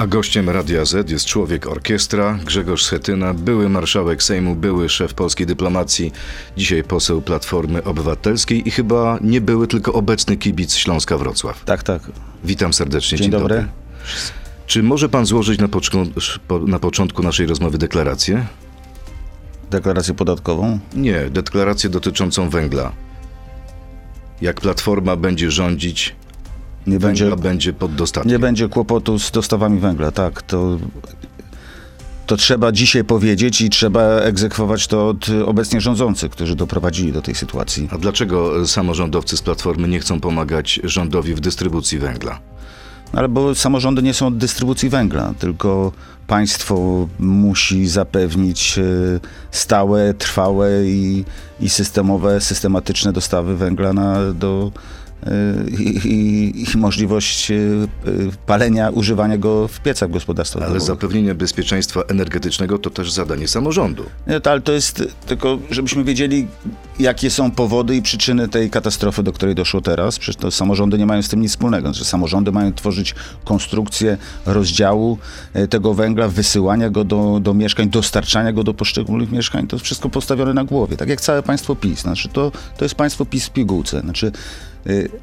A gościem Radia Z jest człowiek orkiestra, Grzegorz Schetyna, były marszałek Sejmu, były szef polskiej dyplomacji, dzisiaj poseł Platformy Obywatelskiej i chyba nie były tylko obecny kibic Śląska Wrocław. Tak, tak. Witam serdecznie. Dzień dobry. Czy może pan złożyć na, poczku- po- na początku naszej rozmowy deklarację? Deklarację podatkową. Nie, deklarację dotyczącą węgla. Jak Platforma będzie rządzić, Nie węgla będzie, będzie pod dostatkiem. nie będzie kłopotu z dostawami węgla, tak. To, to trzeba dzisiaj powiedzieć i trzeba egzekwować to od obecnie rządzących, którzy doprowadzili do tej sytuacji. A dlaczego samorządowcy z Platformy nie chcą pomagać rządowi w dystrybucji węgla? Ale bo samorządy nie są od dystrybucji węgla, tylko państwo musi zapewnić e, stałe, trwałe i, i systemowe, systematyczne dostawy węgla na, do, e, i, i, i możliwość e, e, palenia, używania go w piecach gospodarstwa Ale zapewnienie bezpieczeństwa energetycznego to też zadanie samorządu. Nie, to, ale to jest tylko, żebyśmy wiedzieli, jakie są powody i przyczyny tej katastrofy, do której doszło teraz. Przecież to samorządy nie mają z tym nic wspólnego. Znaczy, samorządy mają tworzyć konstrukcję rozdziału e, tego węgla, wysyłania go do, do mieszkań, dostarczania go do poszczególnych mieszkań. To wszystko postawione na głowie. Tak jak całe państwo PiS. Znaczy, to, to jest państwo PiS w pigułce. Znaczy, y,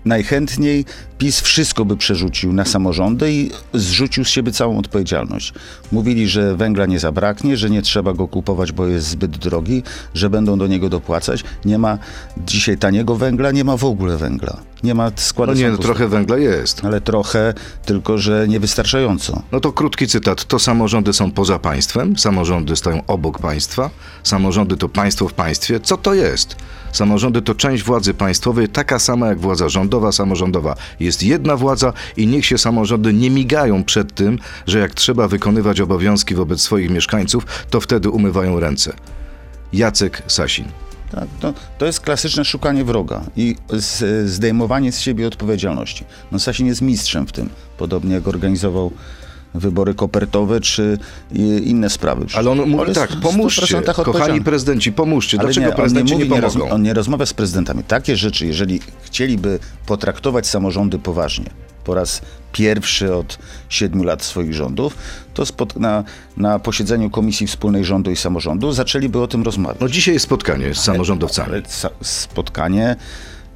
najchętniej PiS wszystko by przerzucił na samorządy i zrzucił z siebie całą odpowiedzialność. Mówili, że węgla nie zabraknie, że nie trzeba go kupować, bo jest zbyt drogi, że będą do niego dopłacać. Nie ma dzisiaj taniego węgla, nie ma w ogóle węgla. Nie ma składu No nie, no, trochę węgla jest. Ale trochę, tylko że niewystarczająco. No to krótki cytat. To samorządy są poza państwem, samorządy stoją obok państwa, samorządy to państwo w państwie. Co to jest? Samorządy to część władzy państwowej, taka sama jak władza rządowa, samorządowa. Jest jedna władza i niech się samorządy nie migają przed tym, że jak trzeba wykonywać obowiązki wobec swoich mieszkańców, to wtedy umywają ręce. Jacek Sasin. Tak, to, to jest klasyczne szukanie wroga i z, zdejmowanie z siebie odpowiedzialności. No Sasin jest mistrzem w tym, podobnie jak organizował wybory kopertowe czy inne sprawy. Ale on mówi tak, pomóżcie, 100% kochani prezydenci, pomóżcie. Ale Dlaczego on prezydenci nie, mówi, nie, pomogą? rozma- on nie rozmawia z prezydentami. Takie rzeczy, jeżeli chcieliby potraktować samorządy poważnie, po raz pierwszy od siedmiu lat swoich rządów, to spot- na, na posiedzeniu Komisji Wspólnej Rządu i Samorządu zaczęliby o tym rozmawiać. No dzisiaj jest spotkanie z samorządowcami. Ale sa- spotkanie.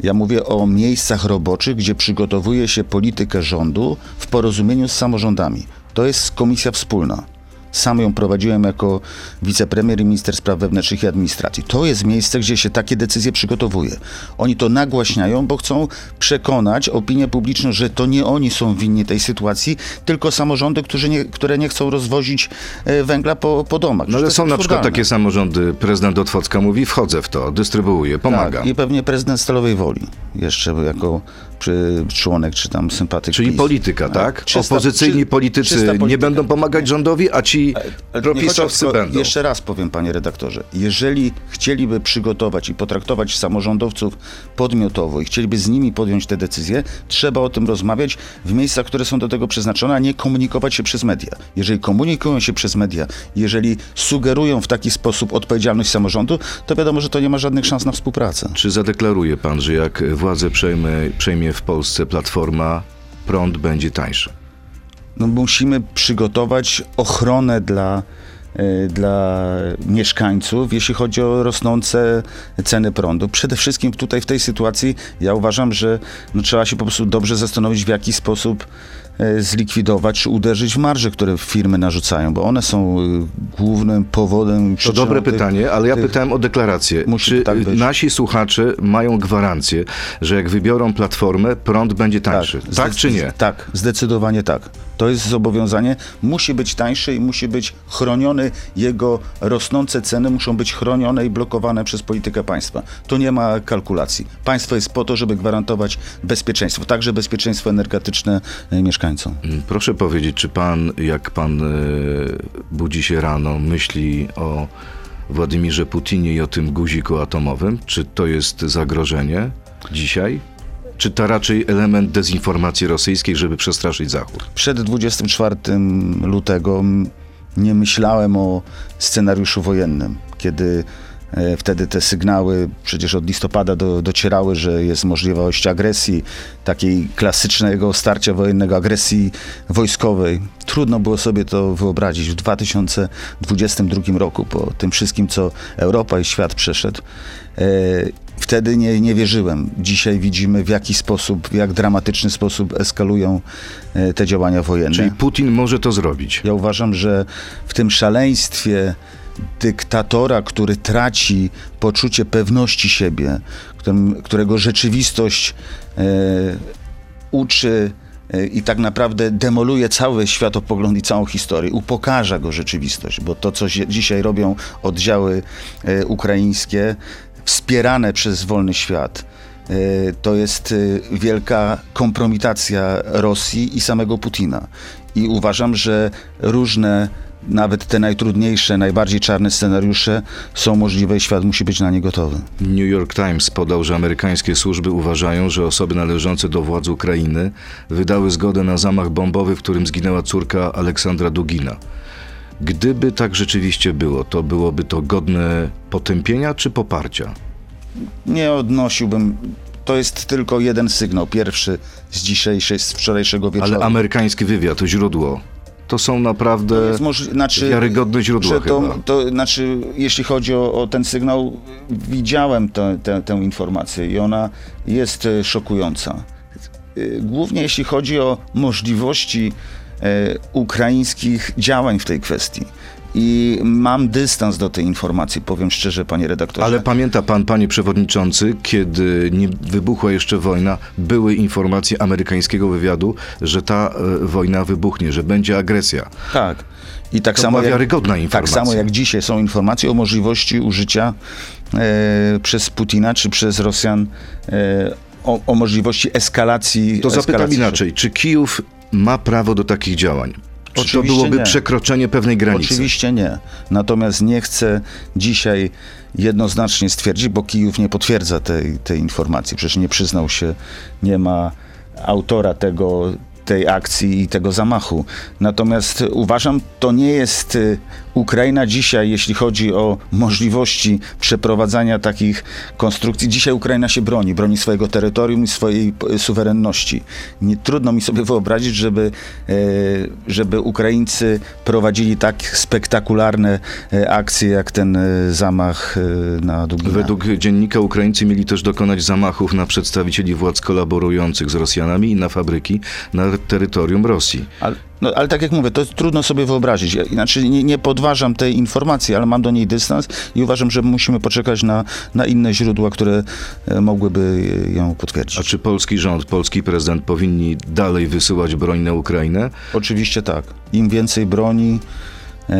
Ja mówię o miejscach roboczych, gdzie przygotowuje się politykę rządu w porozumieniu z samorządami. To jest komisja wspólna. Sam ją prowadziłem jako wicepremier i minister spraw wewnętrznych i administracji. To jest miejsce, gdzie się takie decyzje przygotowuje. Oni to nagłaśniają, bo chcą przekonać opinię publiczną, że to nie oni są winni tej sytuacji, tylko samorządy, nie, które nie chcą rozwozić e, węgla po, po domach. No ale są na przykład takie samorządy, prezydent Otwocka mówi, wchodzę w to, dystrybuuję, pomagam. Tak, i pewnie prezydent Stalowej Woli, jeszcze jako członek czy tam sympatyk Czyli PiS. polityka, tak? Czysta- Opozycyjni czy- politycy nie będą pomagać rządowi, a ci propisowcy będą. Jeszcze raz powiem, panie redaktorze. Jeżeli chcieliby przygotować i potraktować samorządowców podmiotowo i chcieliby z nimi podjąć te decyzje, trzeba o tym rozmawiać w miejscach, które są do tego przeznaczone, a nie komunikować się przez media. Jeżeli komunikują się przez media, jeżeli sugerują w taki sposób odpowiedzialność samorządu, to wiadomo, że to nie ma żadnych szans na współpracę. Czy zadeklaruje pan, że jak władzę przejmie, przejmie w Polsce Platforma, prąd będzie tańszy? no musimy przygotować ochronę dla, e, dla mieszkańców, jeśli chodzi o rosnące ceny prądu. Przede wszystkim tutaj w tej sytuacji ja uważam, że no, trzeba się po prostu dobrze zastanowić, w jaki sposób zlikwidować czy uderzyć w marże, które firmy narzucają, bo one są e, głównym powodem. To dobre tych- pytanie, ale ja tych- pytałem o deklarację. Musi Czy tak nasi słuchacze mają gwarancję, że jak wybiorą Platformę, prąd będzie tańszy? Tak, zdec- czy nie? Tak, zdecydowanie tak. To jest zobowiązanie. Musi być tańszy i musi być chroniony. Jego rosnące ceny muszą być chronione i blokowane przez politykę państwa. Tu nie ma kalkulacji. Państwo jest po to, żeby gwarantować bezpieczeństwo, także bezpieczeństwo energetyczne e, mieszkańcom. Mm, Proszę powiedzieć, czy pan, jak pan e, budzi się rano, myśli o Władimirze Putinie i o tym guziku atomowym? Czy to jest zagrożenie dzisiaj? Czy to raczej element dezinformacji rosyjskiej, żeby przestraszyć Zachód? Przed 24 lutego nie myślałem o scenariuszu wojennym, kiedy Wtedy te sygnały przecież od listopada do, docierały, że jest możliwość agresji, takiej klasycznego starcia wojennego, agresji wojskowej. Trudno było sobie to wyobrazić w 2022 roku, po tym wszystkim, co Europa i świat przeszedł. E, Wtedy nie, nie wierzyłem. Dzisiaj widzimy, w jaki sposób, w jak dramatyczny sposób eskalują e, te działania wojenne. Czyli Putin może to zrobić. Ja uważam, że w tym szaleństwie dyktatora, który traci poczucie pewności siebie, którego rzeczywistość e, uczy e, i tak naprawdę demoluje cały światopogląd i całą historię, upokarza go rzeczywistość, bo to, co dzisiaj robią oddziały e, ukraińskie, wspierane przez wolny świat, e, to jest e, wielka kompromitacja Rosji i samego Putina. I uważam, że różne, nawet te najtrudniejsze, najbardziej czarne scenariusze są możliwe i świat musi być na nie gotowy. New York Times podał, że amerykańskie służby uważają, że osoby należące do władz Ukrainy wydały zgodę na zamach bombowy, w którym zginęła córka Aleksandra Dugina. Gdyby tak rzeczywiście było, to byłoby to godne potępienia czy poparcia? Nie odnosiłbym. To jest tylko jeden sygnał. Pierwszy z dzisiejszej, z wczorajszego wieczoru. Ale amerykański wywiad, to źródło, to są naprawdę możli- znaczy, wiarygodne źródła że to, to znaczy, jeśli chodzi o, o ten sygnał, widziałem tę- tę- tę informację i ona jest e, szokująca. E, Głównie jeśli chodzi o możliwości e, ukraińskich działań w tej kwestii. I mam dystans do tej informacji, powiem szczerze, panie redaktorze. Ale pamięta pan, panie przewodniczący, kiedy nie wybuchła jeszcze wojna, były informacje amerykańskiego wywiadu, że ta e, wojna wybuchnie, że będzie agresja. Tak. I tak To samo, była jak, wiarygodna tak informacja. samo jak dzisiaj są informacje o możliwości użycia e, przez Putina czy przez Rosjan e, o, o możliwości eskalacji. To zapytam eskalacji inaczej, czy Kijów ma prawo do takich działań? Czy to Oczywiście byłoby nie. przekroczenie pewnej granicy? Oczywiście nie. Natomiast nie chcę dzisiaj jednoznacznie stwierdzić, bo Kijów nie potwierdza tej, tej informacji. Przecież nie przyznał się, nie ma autora tego, tej akcji i tego zamachu. Natomiast uważam, to nie jest y, Ukraina dzisiaj, jeśli chodzi o możliwości przeprowadzania takich konstrukcji. Dzisiaj Ukraina się broni, broni swojego terytorium i swojej p- suwerenności. Nie, trudno mi sobie wyobrazić, żeby, e, żeby Ukraińcy prowadzili tak spektakularne akcje, jak ten zamach na Dugina. Według dziennika Ukraińcy mieli też dokonać zamachów na przedstawicieli władz kolaborujących z Rosjanami i na fabryki na terytorium Rosji. Ale, no, ale tak jak mówię, to jest trudno sobie wyobrazić. Ja- Znaczy nie, nie podważam tej informacji, ale mam do niej dystans i uważam, że musimy poczekać na, na inne źródła, które e, mogłyby ją potwierdzić. A czy polski rząd, polski prezydent powinni dalej wysyłać broń na Ukrainę? Oczywiście tak. Im więcej broni, e,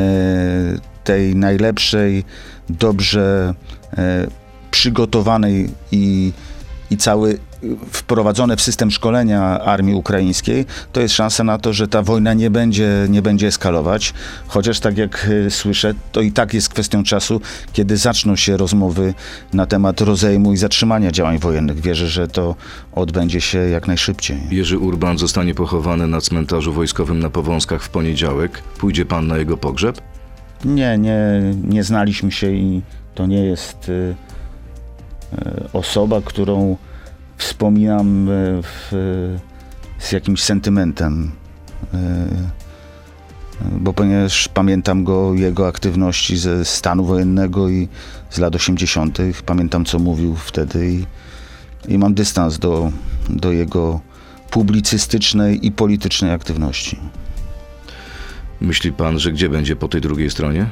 tej najlepszej, dobrze e, przygotowanej i, i cały wprowadzone w system szkolenia armii ukraińskiej, to jest szansa na to, że ta wojna nie będzie, nie będzie eskalować. Chociaż tak jak e, słyszę, to i tak jest kwestią czasu, kiedy zaczną się rozmowy na temat rozejmu i zatrzymania działań wojennych. Wierzę, że to odbędzie się jak najszybciej. Jerzy Urban zostanie pochowany na cmentarzu wojskowym na Powązkach w poniedziałek. Pójdzie pan na jego pogrzeb? Nie, nie, nie znaliśmy się i to nie jest y, osoba, którą wspominam y, w, z jakimś sentymentem. Y, bo ponieważ pamiętam go, jego aktywności ze stanu wojennego i z lat 80., pamiętam co mówił wtedy i, i mam dystans do, do jego publicystycznej i politycznej aktywności. Myśli pan, że gdzie będzie po tej drugiej stronie?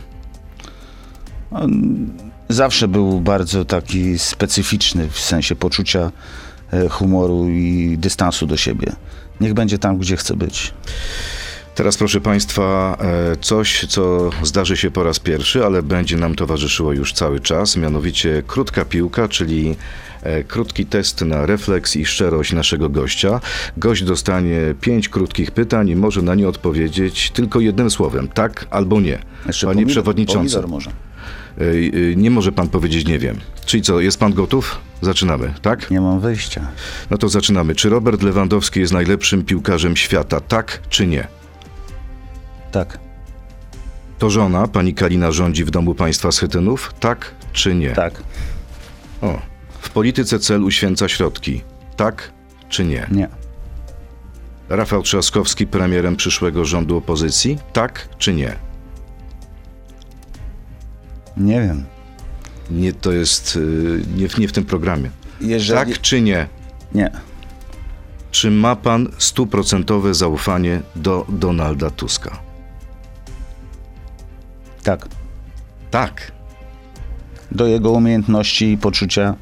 On zawsze był bardzo taki specyficzny w sensie poczucia e, humoru i dystansu do siebie. Niech będzie tam, gdzie chce być. Teraz, proszę Państwa, e, coś, co zdarzy się po raz pierwszy, ale będzie nam towarzyszyło już cały czas, mianowicie krótka piłka, czyli krótki test na refleks i szczerość naszego gościa. Gość dostanie pięć krótkich pytań i może na nie odpowiedzieć tylko jednym słowem, tak albo nie. Jeszcze Panie pomidor- Przewodniczący, pomidor może. e, e, nie może Pan powiedzieć nie wiem. Czyli co, jest Pan gotów? Zaczynamy, tak? Nie mam wyjścia. No to zaczynamy. Czy Robert Lewandowski jest najlepszym piłkarzem świata, tak czy nie? Tak, To żona, pani Kalina rządzi w domu państwa Schetynów, tak czy nie? Tak. O. W polityce cel uświęca środki. Tak czy nie? Nie. Rafał Trzaskowski premierem przyszłego rządu opozycji? Tak czy nie? Nie wiem. Nie, to jest y, nie, w- nie w tym programie. Jeżeli... Tak czy nie? Nie. Czy ma pan stuprocentowe zaufanie do Donalda Tuska? Tak. Tak. Do jego umiejętności i poczucia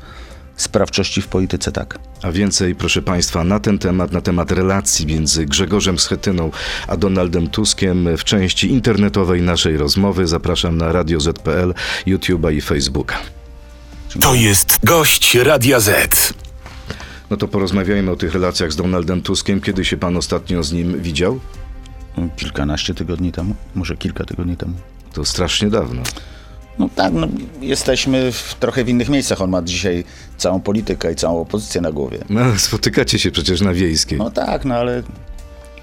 sprawczości w polityce, tak. A więcej, proszę Państwa, na ten temat, na temat relacji między Grzegorzem Schetyną a Donaldem Tuskiem w części internetowej naszej rozmowy zapraszam na Radio ZPL, YouTube'a i Facebooka. To jest gość Radia Z. No to porozmawiajmy o tych relacjach z Donaldem Tuskiem. Kiedy się Pan ostatnio z nim widział? Kilkanaście tygodni temu, może kilka tygodni temu. To strasznie dawno. No tak, no, jesteśmy w, trochę w innych miejscach. On ma dzisiaj całą politykę i całą opozycję na głowie. No, spotykacie się przecież na Wiejskiej. No tak, no ale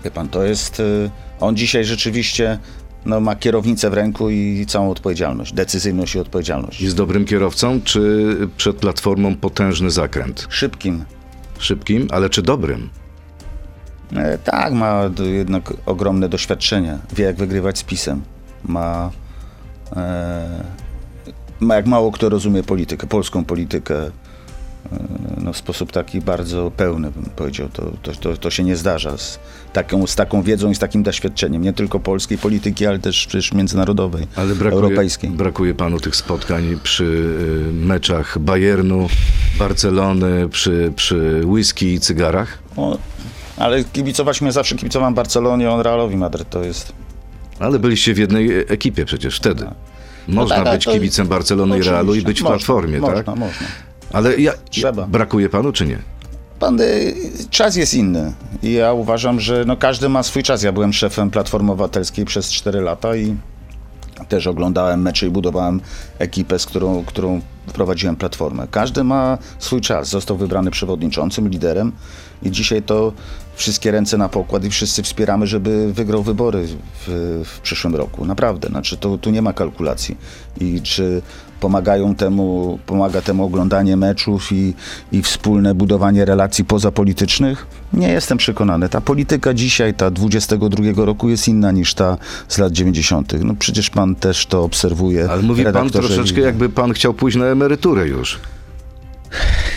wie pan, to jest... y, On dzisiaj rzeczywiście no, ma kierownicę w ręku i całą odpowiedzialność, decyzyjność i odpowiedzialność. Jest dobrym kierowcą, czy przed Platformą potężny zakręt? Szybkim. Szybkim, ale czy dobrym? E, tak, ma jednak ogromne doświadczenie. Wie, jak wygrywać z PiSem. Ma, e, ma jak mało kto rozumie politykę, polską politykę. E, no, w sposób taki bardzo pełny, bym powiedział. To, to, to, to się nie zdarza z taką, z taką wiedzą i z takim doświadczeniem. Nie tylko polskiej polityki, ale też przecież międzynarodowej, Ale brakuje, europejskiej. brakuje panu tych spotkań przy y, meczach Bayernu, Barcelony, przy, przy whisky i cygarach? O, ale kibicować mnie zawsze kibicowałem Barcelonie, on Realowi Madryt. To jest Ale byliście w jednej ekipie przecież wtedy. Można tak, ale być kibicem Barcelony i Realu i być w można, Platformie, można, tak? Można, Ale ja, Trzeba. brakuje panu czy nie? Pan, y, czas jest inny i ja uważam, że no, każdy ma swój czas. Ja byłem szefem Platformy Obywatelskiej przez 4 lata i też oglądałem mecze i budowałem ekipę, z którą, którą prowadziłem Platformę. Każdy ma swój czas. Został wybrany przewodniczącym, liderem i dzisiaj to wszystkie ręce na pokład i wszyscy wspieramy, żeby wygrał wybory w, w przyszłym roku. Naprawdę. Znaczy, to, tu nie ma kalkulacji. I czy pomagają temu, pomaga temu oglądanie meczów i, i wspólne budowanie relacji pozapolitycznych? Nie jestem przekonany. Ta polityka dzisiaj, ta 22 roku jest inna niż ta z lat 90. No przecież pan też to obserwuje. Ale mówi pan troszeczkę, Lidia. jakby pan chciał pójść na emeryturę już.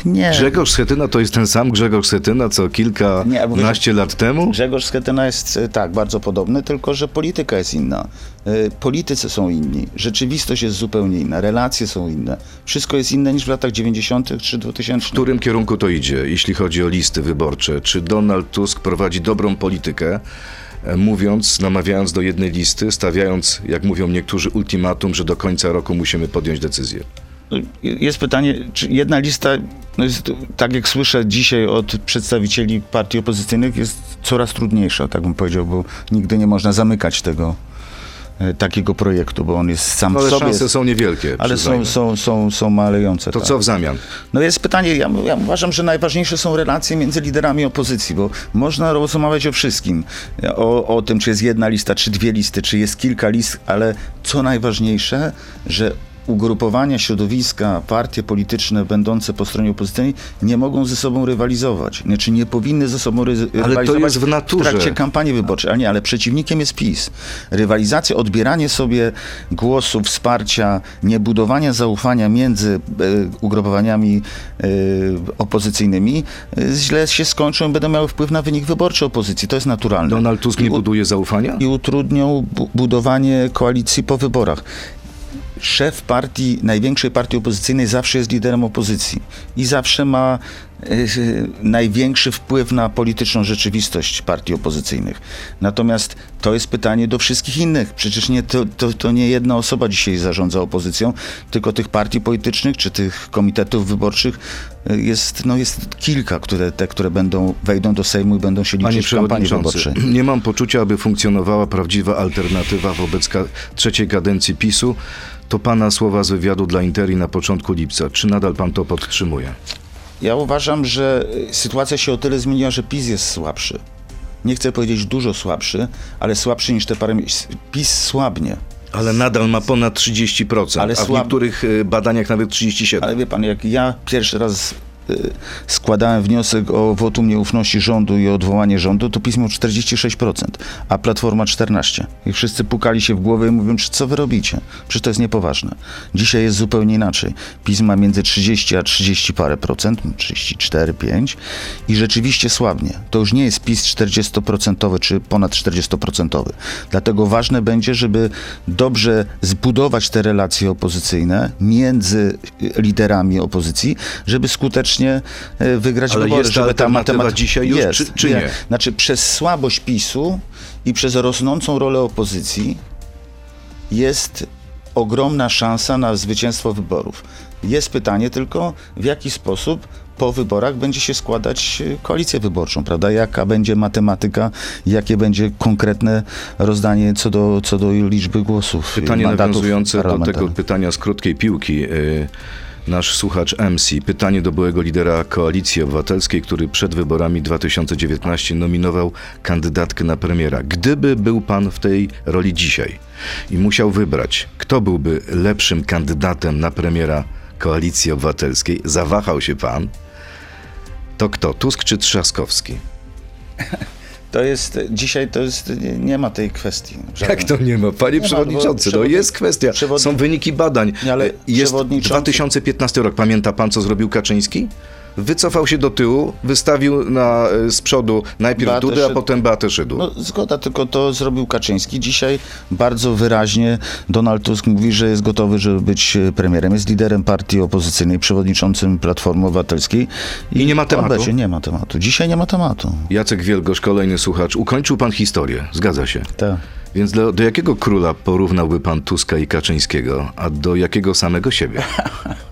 Nie. Grzegorz Schetyna to jest ten sam Grzegorz Schetyna, co kilkanaście lat temu? Grzegorz Schetyna jest e, tak, bardzo podobny, tylko że polityka jest inna. E, Politycy są inni, rzeczywistość jest zupełnie inna, relacje są inne. Wszystko jest inne niż w latach 90. czy 2000. W którym kierunku to idzie, jeśli chodzi o listy wyborcze? Czy Donald Tusk prowadzi dobrą politykę, e, mówiąc, namawiając do jednej listy, stawiając, jak mówią niektórzy, ultimatum, że do końca roku musimy podjąć decyzję? Jest pytanie, czy jedna lista, no jest, tak jak słyszę dzisiaj od przedstawicieli partii opozycyjnych, jest coraz trudniejsza, tak bym powiedział, bo nigdy nie można zamykać tego e, takiego projektu, bo on jest sam No, w ale sobie. szanse są niewielkie. ale są, są, są, są malejące. To tak. co w zamian? No jest pytanie, ja, ja uważam, że najważniejsze są relacje między liderami opozycji, bo można rozmawiać o wszystkim. O, o tym, czy jest jedna lista, czy dwie listy, czy jest kilka list, ale co najważniejsze, że ugrupowania, środowiska, partie polityczne będące po stronie opozycyjnej nie mogą ze sobą rywalizować. Znaczy nie powinny ze sobą ry- rywalizować jest w naturze. trakcie kampanii wyborczej. Ale nie, ale przeciwnikiem jest PiS. Rywalizacja, odbieranie sobie głosu, wsparcia, niebudowanie zaufania między e, ugrupowaniami e, opozycyjnymi e, źle się skończą i będą miały wpływ na wynik wyborczy opozycji. To jest naturalne. Donald Tusk nie buduje zaufania? i utrudnią bu- budowanie koalicji po wyborach. Szef partii, największej partii opozycyjnej zawsze jest liderem opozycji i zawsze ma e, największy wpływ na polityczną rzeczywistość partii opozycyjnych. Natomiast to jest pytanie do wszystkich innych. Przecież nie, to, to, to nie jedna osoba dzisiaj zarządza opozycją, tylko tych partii politycznych czy tych komitetów wyborczych e, jest, no jest kilka, które, te, które będą, wejdą do Sejmu i będą się Panie liczyć w kampanii wyborczej. nie mam poczucia, aby funkcjonowała prawdziwa alternatywa wobec ka- trzeciej kadencji PiSu. To pana słowa z wywiadu dla Interi na początku lipca. Czy nadal pan to podtrzymuje? Ja uważam, że y, sytuacja się o tyle zmieniła, że PiS jest słabszy. Nie chcę powiedzieć dużo słabszy, ale słabszy niż te parę miesięcy. PiS słabnie. Ale nadal ma ponad 30%, Ale a w niektórych y, badaniach nawet 37%. Ale wie pan, jak ja pierwszy raz składałem wniosek o wotum nieufności rządu i odwołanie rządu, to PiS miał 46%, a Platforma 14%. I wszyscy pukali się w głowę i mówią, co wy robicie? Przecież to jest niepoważne. Dzisiaj jest zupełnie inaczej. PiS ma między 30 a 30 parę procent, 34, 5 i rzeczywiście słabnie. To już nie jest PiS 40% czy ponad 40%. Dlatego ważne będzie, żeby dobrze zbudować te relacje opozycyjne między y, liderami opozycji, żeby skutecznie e, wygrać Ale wybory. jest ta alternatywa dzisiaj już, jest, czy- czy nie? Znaczy przez słabość PiSu i przez rosnącą rolę opozycji jest ogromna szansa na zwycięstwo wyborów. Jest pytanie tylko, w jaki sposób po wyborach będzie się składać e, koalicję wyborczą, prawda? Jaka będzie matematyka, jakie będzie konkretne rozdanie co do, co do liczby głosów. Pytanie mandatów nawiązujące do tego pytania z krótkiej piłki. Nasz słuchacz MC. Pytanie do byłego lidera Koalicji Obywatelskiej, który przed wyborami 2019 nominował kandydatkę na premiera. Gdyby był pan w tej roli dzisiaj i musiał wybrać, kto byłby lepszym kandydatem na premiera Koalicji Obywatelskiej, zawahał się pan, to kto? Tusk czy Trzaskowski? To jest, dzisiaj to jest, nie, ma tej kwestii. Jak to nie ma? Panie Nie ma, przewodniczący, bo no jest kwestia. Są wyniki badań. Nie, ale jest przewodniczący- 2015 rok. Pamięta pan, co zrobił Kaczyński? Wycofał się do tyłu, wystawił na, e, z przodu najpierw Beatę Dudę, a potem Beatę Szydło. No zgoda, tylko to zrobił Kaczyński. Dzisiaj bardzo wyraźnie Donald Tusk mówi, że jest gotowy, żeby być e, premierem. Jest liderem partii opozycyjnej, przewodniczącym Platformy Obywatelskiej. I nie ma tematu? Obecnie nie ma tematu. Dzisiaj nie ma tematu. Jacek Wielgosz, kolejny słuchacz. Ukończył pan historię. Zgadza się. Tak. Więc do, do jakiego króla porównałby pan Tuska i Kaczyńskiego, a do jakiego samego siebie?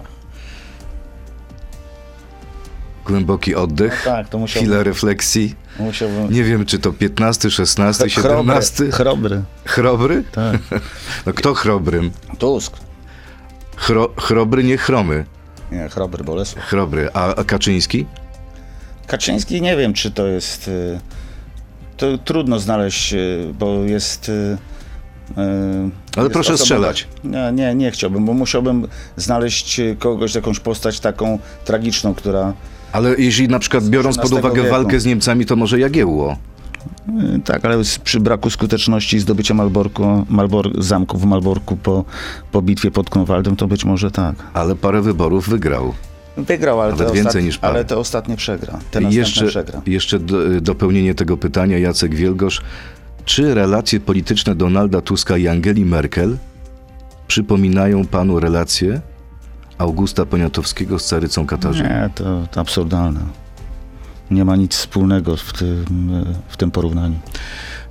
Głęboki oddech, tak, to musiał- chwilę refleksji. Musiałbym... Nie wiem, czy to 15, 16, 17. Chrobry. Chrobry? Tak. No kto chrobrym? Tusk. Chro, chrobry, nie chromy. Nie, chrobry Bolesław. Chrobry. A, a Kaczyński? Kaczyński nie wiem, czy to jest. y, To trudno znaleźć, y, bo jest. y, Ale proszę osoba- strzelać. Nie, nie, nie chciałbym, bo musiałbym znaleźć kogoś, jakąś postać taką tragiczną, która. Ale jeśli na przykład biorąc pod uwagę wieku. walkę z Niemcami, to może Jagiełło. y, Tak, ale przy braku skuteczności zdobycia Malborku, Malbor, zamku w Malborku po, po bitwie pod Grunwaldem, to być może tak. Ale parę wyborów wygrał. Wygrał, ale, Nawet te, więcej niż parę. ale te ostatnie przegra. Te jeszcze, przegra. jeszcze do, dopełnienie tego pytania, Jacek Wielgosz. Czy relacje polityczne Donalda Tuska i Angeli Merkel przypominają panu relacje Augusta Poniatowskiego z Carycą Katarzyną? Nie, to, to absurdalne. Nie ma nic wspólnego w tym, w tym porównaniu.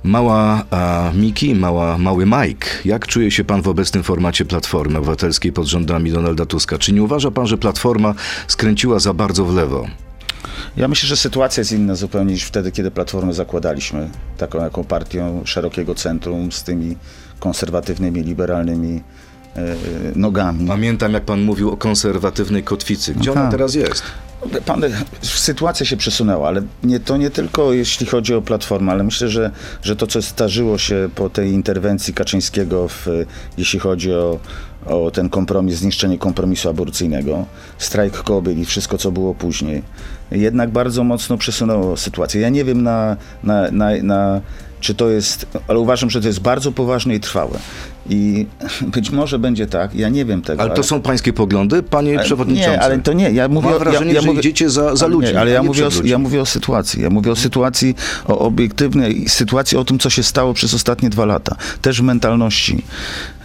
Mała a, Miki, mała, mały Mike, jak czuje się pan w obecnym formacie Platformy Obywatelskiej pod rządami Donalda Tuska? Czy nie uważa pan, że Platforma skręciła za bardzo w lewo? Ja myślę, że sytuacja jest inna zupełnie niż wtedy, kiedy Platformę zakładaliśmy. Taką jaką partią szerokiego centrum z tymi konserwatywnymi, liberalnymi nogami. Pamiętam, jak pan mówił o konserwatywnej kotwicy. Gdzie No ona tak. teraz jest? Pan, sytuacja się przesunęła, ale nie, to nie tylko jeśli chodzi o Platformę, ale myślę, że, że to, co zdarzyło się po tej interwencji Kaczyńskiego, w, jeśli chodzi o, o ten kompromis, zniszczenie kompromisu aborcyjnego, strajk kobiet i wszystko, co było później, jednak bardzo mocno przesunęło sytuację. Ja nie wiem na, na, na, na czy to jest, ale uważam, że to jest bardzo poważne i trwałe. I być może będzie tak, ja nie wiem tego. Ale to są pańskie poglądy, panie Ale przewodniczący? Nie, ale to nie. Ja mówię, Mam o- wrażenie, ja, ja że mówię, idziecie za, za ale ludźmi, Nie, ale ja mówię, o, ja mówię o sytuacji. Ja mówię o sytuacji, o obiektywnej sytuacji, o tym, co się stało przez ostatnie dwa lata. Też w mentalności.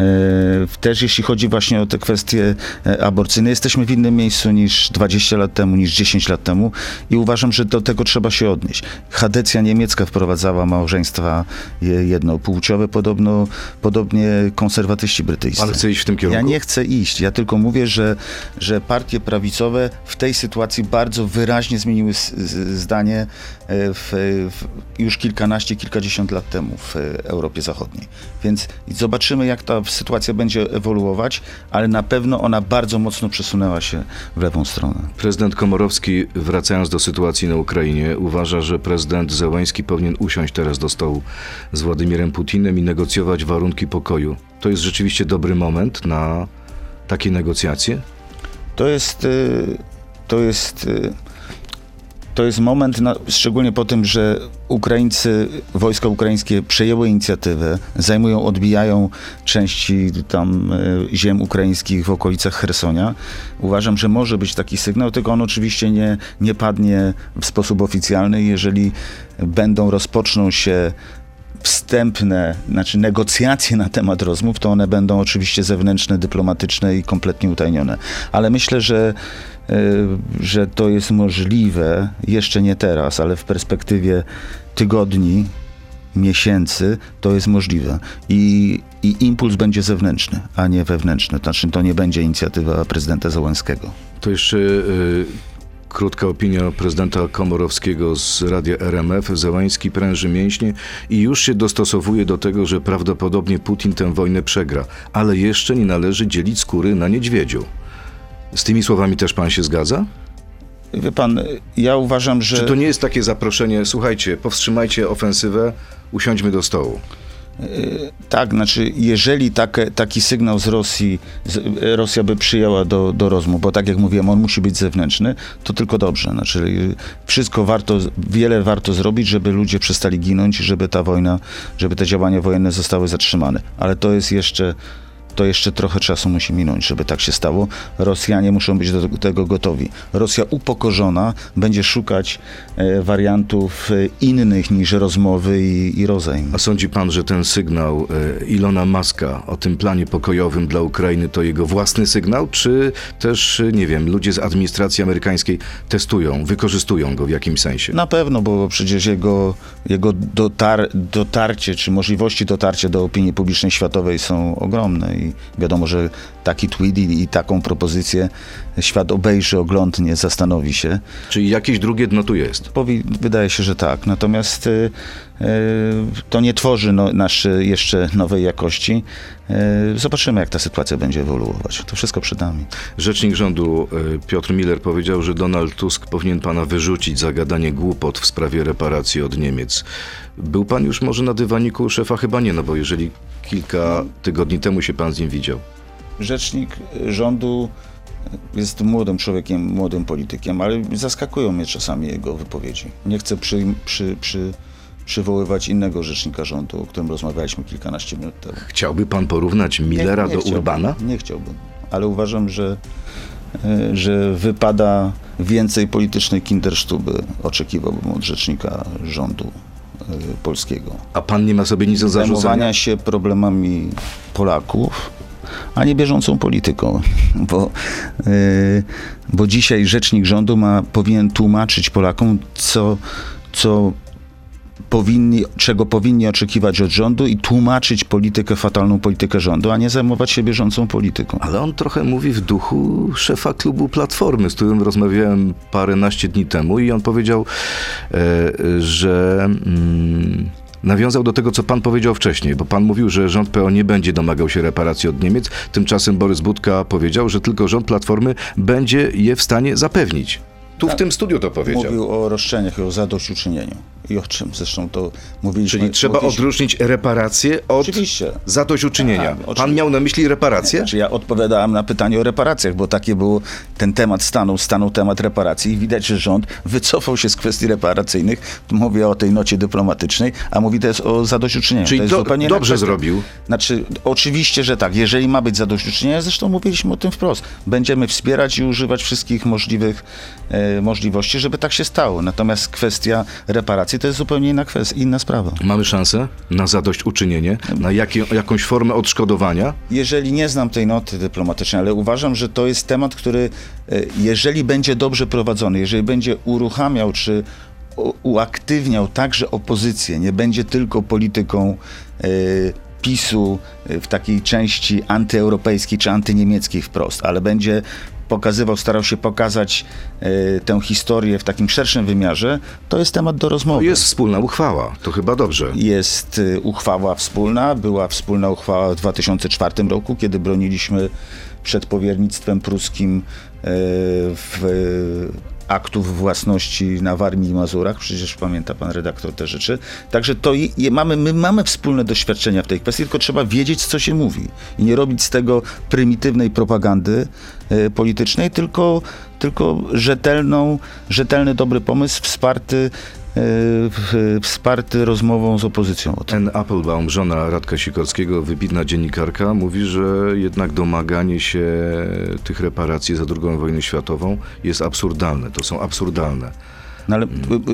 E, też jeśli chodzi właśnie o te kwestie e, aborcyjne. Jesteśmy w innym miejscu niż 20 lat temu, niż 10 lat temu i uważam, że do tego trzeba się odnieść. Hadecja niemiecka wprowadzała małżeństwa je- jednopłciowe, podobno, podobnie konserwatyści brytyjscy. Pan chce iść w tym kierunku? Ja nie chcę iść. Ja tylko mówię, że, że partie prawicowe w tej sytuacji bardzo wyraźnie zmieniły zdanie e, w, w, już kilkanaście, kilkadziesiąt lat temu w Europie Zachodniej. Więc zobaczymy, jak ta sytuacja będzie ewoluować, ale na pewno ona bardzo mocno przesunęła się w lewą stronę. Prezydent Komorowski, wracając do sytuacji na Ukrainie, uważa, że prezydent Zełański powinien usiąść teraz do stołu z Władimirem Putinem i negocjować warunki pokoju. To jest rzeczywiście dobry moment na takie negocjacje? To jest, y, to jest, y, to jest moment, na, szczególnie po tym, że Ukraińcy, wojska ukraińskie przejęły inicjatywę, zajmują, odbijają części tam y, ziem ukraińskich w okolicach Hersonia. Uważam, że może być taki sygnał, tylko on oczywiście nie, nie padnie w sposób oficjalny, jeżeli będą, rozpoczną się wstępne, znaczy negocjacje na temat rozmów, to one będą oczywiście zewnętrzne, dyplomatyczne i kompletnie utajnione. Ale myślę, że, że to jest możliwe, jeszcze nie teraz, ale w perspektywie tygodni, miesięcy, to jest możliwe. I, i impuls będzie zewnętrzny, a nie wewnętrzny. Znaczy, to nie będzie inicjatywa prezydenta Załęskiego. To jeszcze y, krótka opinia prezydenta Komorowskiego z radia RMF. Zełański pręży mięśnie i już się dostosowuje do tego, że prawdopodobnie Putin tę wojnę przegra, ale jeszcze nie należy dzielić skóry na niedźwiedziu. Z tymi słowami też pan się zgadza? Wie pan, ja uważam, że... Czy to nie jest takie zaproszenie, słuchajcie, powstrzymajcie ofensywę, usiądźmy do stołu? Tak, znaczy, jeżeli takie, taki sygnał z Rosji, z, Rosja by przyjęła do, do rozmów, bo tak jak mówiłem, on musi być zewnętrzny, to tylko dobrze. Znaczy, wszystko warto, wiele warto zrobić, żeby ludzie przestali ginąć, żeby ta wojna, żeby te działania wojenne zostały zatrzymane. Ale to jest jeszcze to jeszcze trochę czasu musi minąć, żeby tak się stało. Rosjanie muszą być do tego gotowi. Rosja upokorzona będzie szukać e, wariantów e, innych niż rozmowy i, i rozejm. A sądzi pan, że ten sygnał e, Ilona Maska o tym planie pokojowym dla Ukrainy to jego własny sygnał, czy też, nie wiem, ludzie z administracji amerykańskiej testują, wykorzystują go w jakimś sensie? Na pewno, bo przecież jego, jego dotar, dotarcie, czy możliwości dotarcia do opinii publicznej światowej są ogromne i wiadomo, że taki tweet i, i taką propozycję świat obejrzy, oglądnie, zastanowi się. Czyli jakieś drugie dno tu jest? Powi wydaje się, że tak. Natomiast y, to nie tworzy no, naszej jeszcze nowej jakości. Y, zobaczymy, jak ta sytuacja będzie ewoluować. To wszystko przed nami. Rzecznik rządu y, Piotr Miller powiedział, że Donald Tusk powinien pana wyrzucić za gadanie głupot w sprawie reparacji od Niemiec. Był pan już może na dywaniku szefa? Chyba nie, no bo jeżeli kilka tygodni temu się pan z nim widział. Rzecznik rządu jest młodym człowiekiem, młodym politykiem, ale zaskakują mnie czasami jego wypowiedzi. Nie chcę przy, przy, przy, przywoływać innego rzecznika rządu, o którym rozmawialiśmy kilkanaście minut temu. Chciałby pan porównać Millera do chciałbym, Urbana? Nie chciałbym, ale uważam, że, e, że wypada więcej politycznej kindersztuby oczekiwałbym od rzecznika rządu e, polskiego. A pan nie ma sobie nic do zarzucenia? Zajmowania się problemami Polaków, a nie bieżącą polityką, bo, yy, bo dzisiaj rzecznik rządu ma, powinien tłumaczyć Polakom, co, co powinni, czego powinni oczekiwać od rządu i tłumaczyć politykę, fatalną politykę rządu, a nie zajmować się bieżącą polityką. Ale on trochę mówi w duchu szefa klubu Platformy, z którym rozmawiałem paręnaście dni temu i on powiedział, e, że... Mm, Nawiązał do tego, co pan powiedział wcześniej, bo pan mówił, że rząd PO nie będzie domagał się reparacji od Niemiec. Tymczasem Borys Budka powiedział, że tylko rząd Platformy będzie je w stanie zapewnić. Tu w tym studiu to powiedział. Mówił o roszczeniach i o zadośćuczynieniu. I o czym zresztą to mówiliśmy. Czyli trzeba mówiliśmy- odróżnić reparacje od Oczywiście. zadośćuczynienia. Tak, Pan oczywiście. miał na myśli reparacje? Znaczy ja odpowiadałem na pytanie o reparacjach, bo takie było, ten temat stanął, stanął temat reparacji i widać, że rząd wycofał się z kwestii reparacyjnych. Mówię o tej nocie dyplomatycznej, a mówi teraz o zadośćuczynieniu. Czyli do- dobrze kwestia. zrobił. Znaczy, oczywiście, że tak. Jeżeli ma być zadośćuczynienie, zresztą mówiliśmy o tym wprost. Będziemy wspierać i używać wszystkich możliwych e, możliwości, żeby tak się stało. Natomiast kwestia reparacji to jest zupełnie inna kwestia, inna sprawa. Mamy szansę na zadośćuczynienie, na jakie, jakąś formę odszkodowania? Jeżeli nie znam tej noty dyplomatycznej, ale uważam, że to jest temat, który e, jeżeli będzie dobrze prowadzony, jeżeli będzie uruchamiał czy uaktywniał także opozycję, nie będzie tylko polityką e, PiSu e, w takiej części antyeuropejskiej czy antyniemieckiej wprost, ale będzie pokazywał, starał się pokazać e, tę historię w takim szerszym wymiarze, to jest temat do rozmowy. Jest wspólna uchwała, to chyba dobrze. Jest y, uchwała wspólna, była wspólna uchwała w 2004 roku, kiedy broniliśmy przed powiernictwem pruskim y, w aktów własności na Warmii i Mazurach. Przecież pamięta pan redaktor te rzeczy. Także to i, i mamy, my mamy wspólne doświadczenia w tej kwestii, tylko trzeba wiedzieć, co się mówi. I nie robić z tego prymitywnej propagandy e, politycznej, tylko, tylko rzetelną, rzetelny, dobry pomysł wsparty wsparty rozmową z opozycją. Ann Applebaum, żona Radka Sikorskiego, wybitna dziennikarka, mówi, że jednak domaganie się tych reparacji za II wojnę światową jest absurdalne. To są absurdalne. No ale y,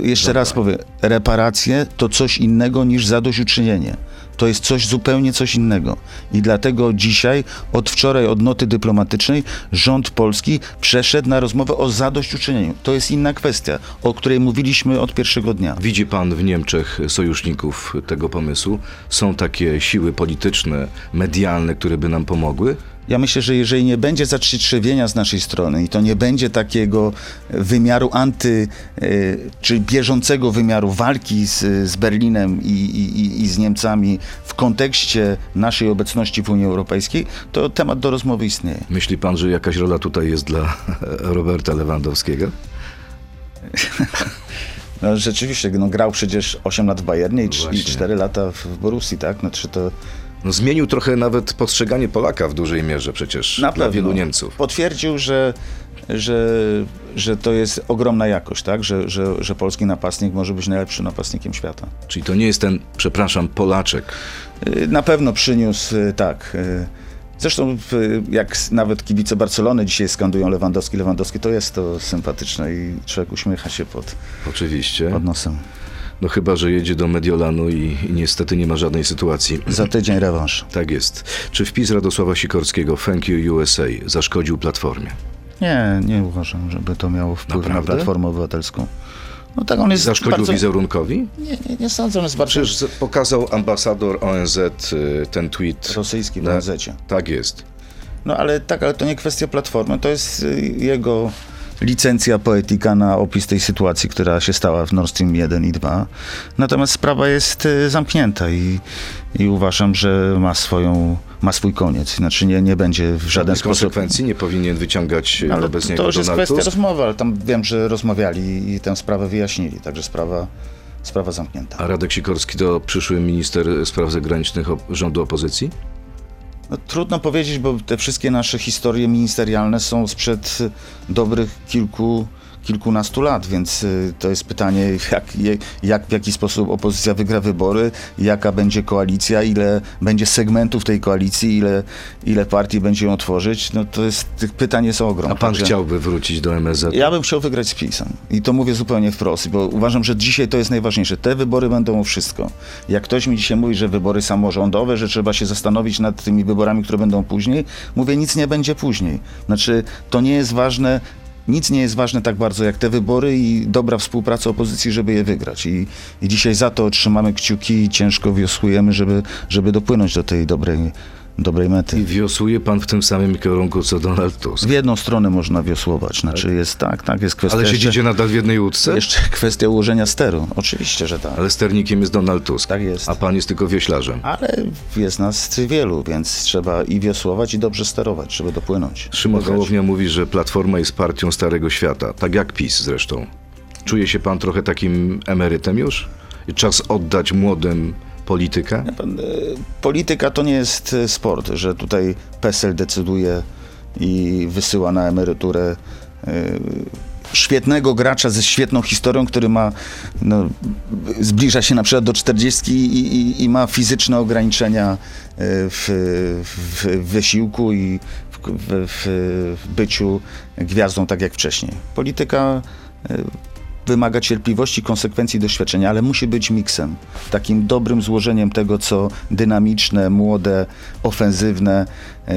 y, jeszcze raz powiem, reparacje to coś innego niż zadośćuczynienie. To jest coś zupełnie coś innego. I dlatego dzisiaj, od wczoraj, od noty dyplomatycznej, rząd polski przeszedł na rozmowę o zadośćuczynieniu. To jest inna kwestia, o której mówiliśmy od pierwszego dnia. Widzi pan w Niemczech sojuszników tego pomysłu? Są takie siły polityczne, medialne, które by nam pomogły? Ja myślę, że jeżeli nie będzie zatrzytrzewienia z naszej strony i to nie będzie takiego wymiaru anty, y, czy bieżącego wymiaru walki z, z Berlinem i, i, i z Niemcami w kontekście naszej obecności w Unii Europejskiej, to temat do rozmowy istnieje. Myśli pan, że jakaś rola tutaj jest dla Roberta Lewandowskiego? No, rzeczywiście, no, grał przecież 8 lat w Bayernie i, trz- i Właśnie. 4 lata w Borussii, tak? Znaczy to No, zmienił trochę nawet postrzeganie Polaka w dużej mierze przecież na dla wielu Niemców. potwierdził, że, że, że to jest ogromna jakość, tak? Że, że, że polski napastnik może być najlepszym napastnikiem świata. Czyli to nie jest ten, przepraszam, Polaczek. Y, Na pewno przyniósł, y, tak. y, Zresztą jak nawet kibice Barcelony dzisiaj skandują Lewandowski, Lewandowski, to jest to sympatyczne i człowiek uśmiecha się pod, Oczywiście. pod nosem. No chyba, że jedzie do Mediolanu i, i niestety nie ma żadnej sytuacji. Za tydzień rewanż. Tak jest. Czy wpis Radosława Sikorskiego Thank you USA zaszkodził Platformie? Nie, nie uważam, żeby to miało wpływ Naprawdę? na Platformę Obywatelską. No tak, on jest Zaszkodził bardzo... wizerunkowi? Nie, nie, nie sądzę, on jest bardzo Przecież pokazał ambasador ONZ y, ten tweet. rosyjski w Na- ONZ-cie. Tak jest. No ale tak, ale to nie kwestia Platformy, to jest y, jego licencja poetyka na opis tej sytuacji, która się stała w Nord Stream 1 i 2. Natomiast sprawa jest y, zamknięta i, i uważam, że ma swoją, ma swój koniec. Znaczy nie, nie będzie w żaden Żadnych sposób... konsekwencji nie powinien wyciągać y, Ale wobec to, niego to już jest Donald kwestia rozmowy, ale tam wiem, że rozmawiali i tę sprawę wyjaśnili, także sprawa, sprawa zamknięta. A Radek Sikorski to przyszły minister spraw zagranicznych rządu opozycji? No, trudno powiedzieć, bo te wszystkie nasze historie ministerialne są sprzed dobrych kilku, kilkunastu lat, więc y, to jest pytanie, jak, jak, w jaki sposób opozycja wygra wybory, jaka będzie koalicja, ile będzie segmentów tej koalicji, ile, ile partii będzie ją tworzyć. No to jest, tych pytań jest ogrom. A pan Także chciałby wrócić do MSZ? Ja bym chciał wygrać z PiSem. I to mówię zupełnie wprost, bo uważam, że dzisiaj to jest najważniejsze. Te wybory będą o wszystko. Jak ktoś mi dzisiaj mówi, że wybory samorządowe, że trzeba się zastanowić nad tymi wyborami, które będą później, mówię, nic nie będzie później. Znaczy, to nie jest ważne, nic nie jest ważne tak bardzo jak te wybory i dobra współpraca opozycji, żeby je wygrać. I, i dzisiaj za to trzymamy kciuki i ciężko wiosłujemy, żeby, żeby dopłynąć do tej dobrej, dobrej mety. I wiosłuje pan w tym samym kierunku co Donald Tusk. W jedną stronę można wiosłować, znaczy jest tak, tak, jest kwestia Ale jeszcze- siedzicie nadal w jednej łódce? jeszcze kwestia ułożenia steru. Oczywiście, że tak. Ale sternikiem jest Donald Tusk. Tak jest. A pan jest tylko wioślarzem. Ale jest nas wielu, więc trzeba i wiosłować, i dobrze sterować, żeby dopłynąć. Szymon. Hołownia mówi, że Platforma jest partią Starego Świata. Tak jak PiS zresztą. Czuje się pan trochę takim emerytem już? Czas oddać młodym politykę? Pan, e, Polityka to nie jest e, sport, że tutaj PESEL decyduje i wysyła na emeryturę e, świetnego gracza ze świetną historią, który ma, no, zbliża się na przykład do 40 i, i, i ma fizyczne ograniczenia w, w wysiłku i w, w, w byciu gwiazdą tak jak wcześniej. Polityka wymaga cierpliwości, konsekwencji, doświadczenia, ale musi być miksem. Takim dobrym złożeniem tego, co dynamiczne, młode, ofensywne, e,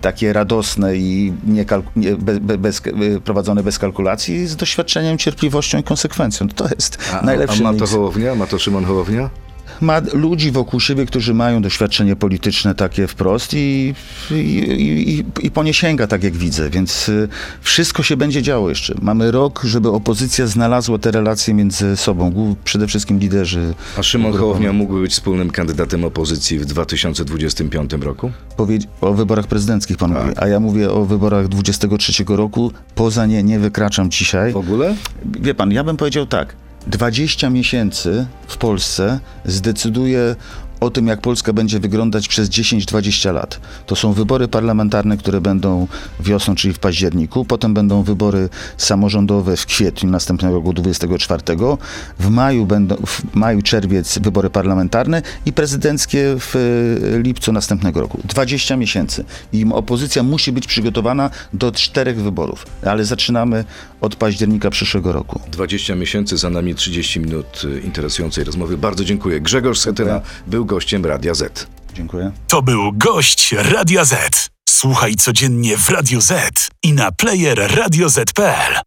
takie radosne i nie nie, be, be, bez, e, prowadzone bez kalkulacji, z doświadczeniem, cierpliwością i konsekwencją. To jest A, najlepszy a ma to miks. Hołownia? Ma to Szymon Hołownia? Ma ludzi wokół siebie, którzy mają doświadczenie polityczne takie wprost i, i, i, i po nie sięga, tak jak widzę, więc y, wszystko się będzie działo jeszcze. Mamy rok, żeby opozycja znalazła te relacje między sobą, przede wszystkim liderzy. A Szymon Hołownia mógłby być wspólnym kandydatem opozycji w 2025 roku? Powie- o wyborach prezydenckich pan mówi, a ja mówię o wyborach 23 roku. Poza nie nie wykraczam dzisiaj. W ogóle? Wie pan, ja bym powiedział tak. 20 miesięcy w Polsce zdecyduje o tym, jak Polska będzie wyglądać przez 10-20 lat. To są wybory parlamentarne, które będą wiosną, czyli w październiku, potem będą wybory samorządowe w kwietniu następnego roku 24, w maju będą, w maju, czerwiec wybory parlamentarne i prezydenckie w e, lipcu następnego roku. 20 miesięcy. I opozycja musi być przygotowana do czterech wyborów, ale zaczynamy od października przyszłego roku. 20 miesięcy, za nami 30 minut y, interesującej rozmowy. Bardzo dziękuję. Grzegorz Setyna był gościem Radia Z. Dziękuję. To był gość Radia Z. Słuchaj codziennie w Radio Z i na player radioz.pl.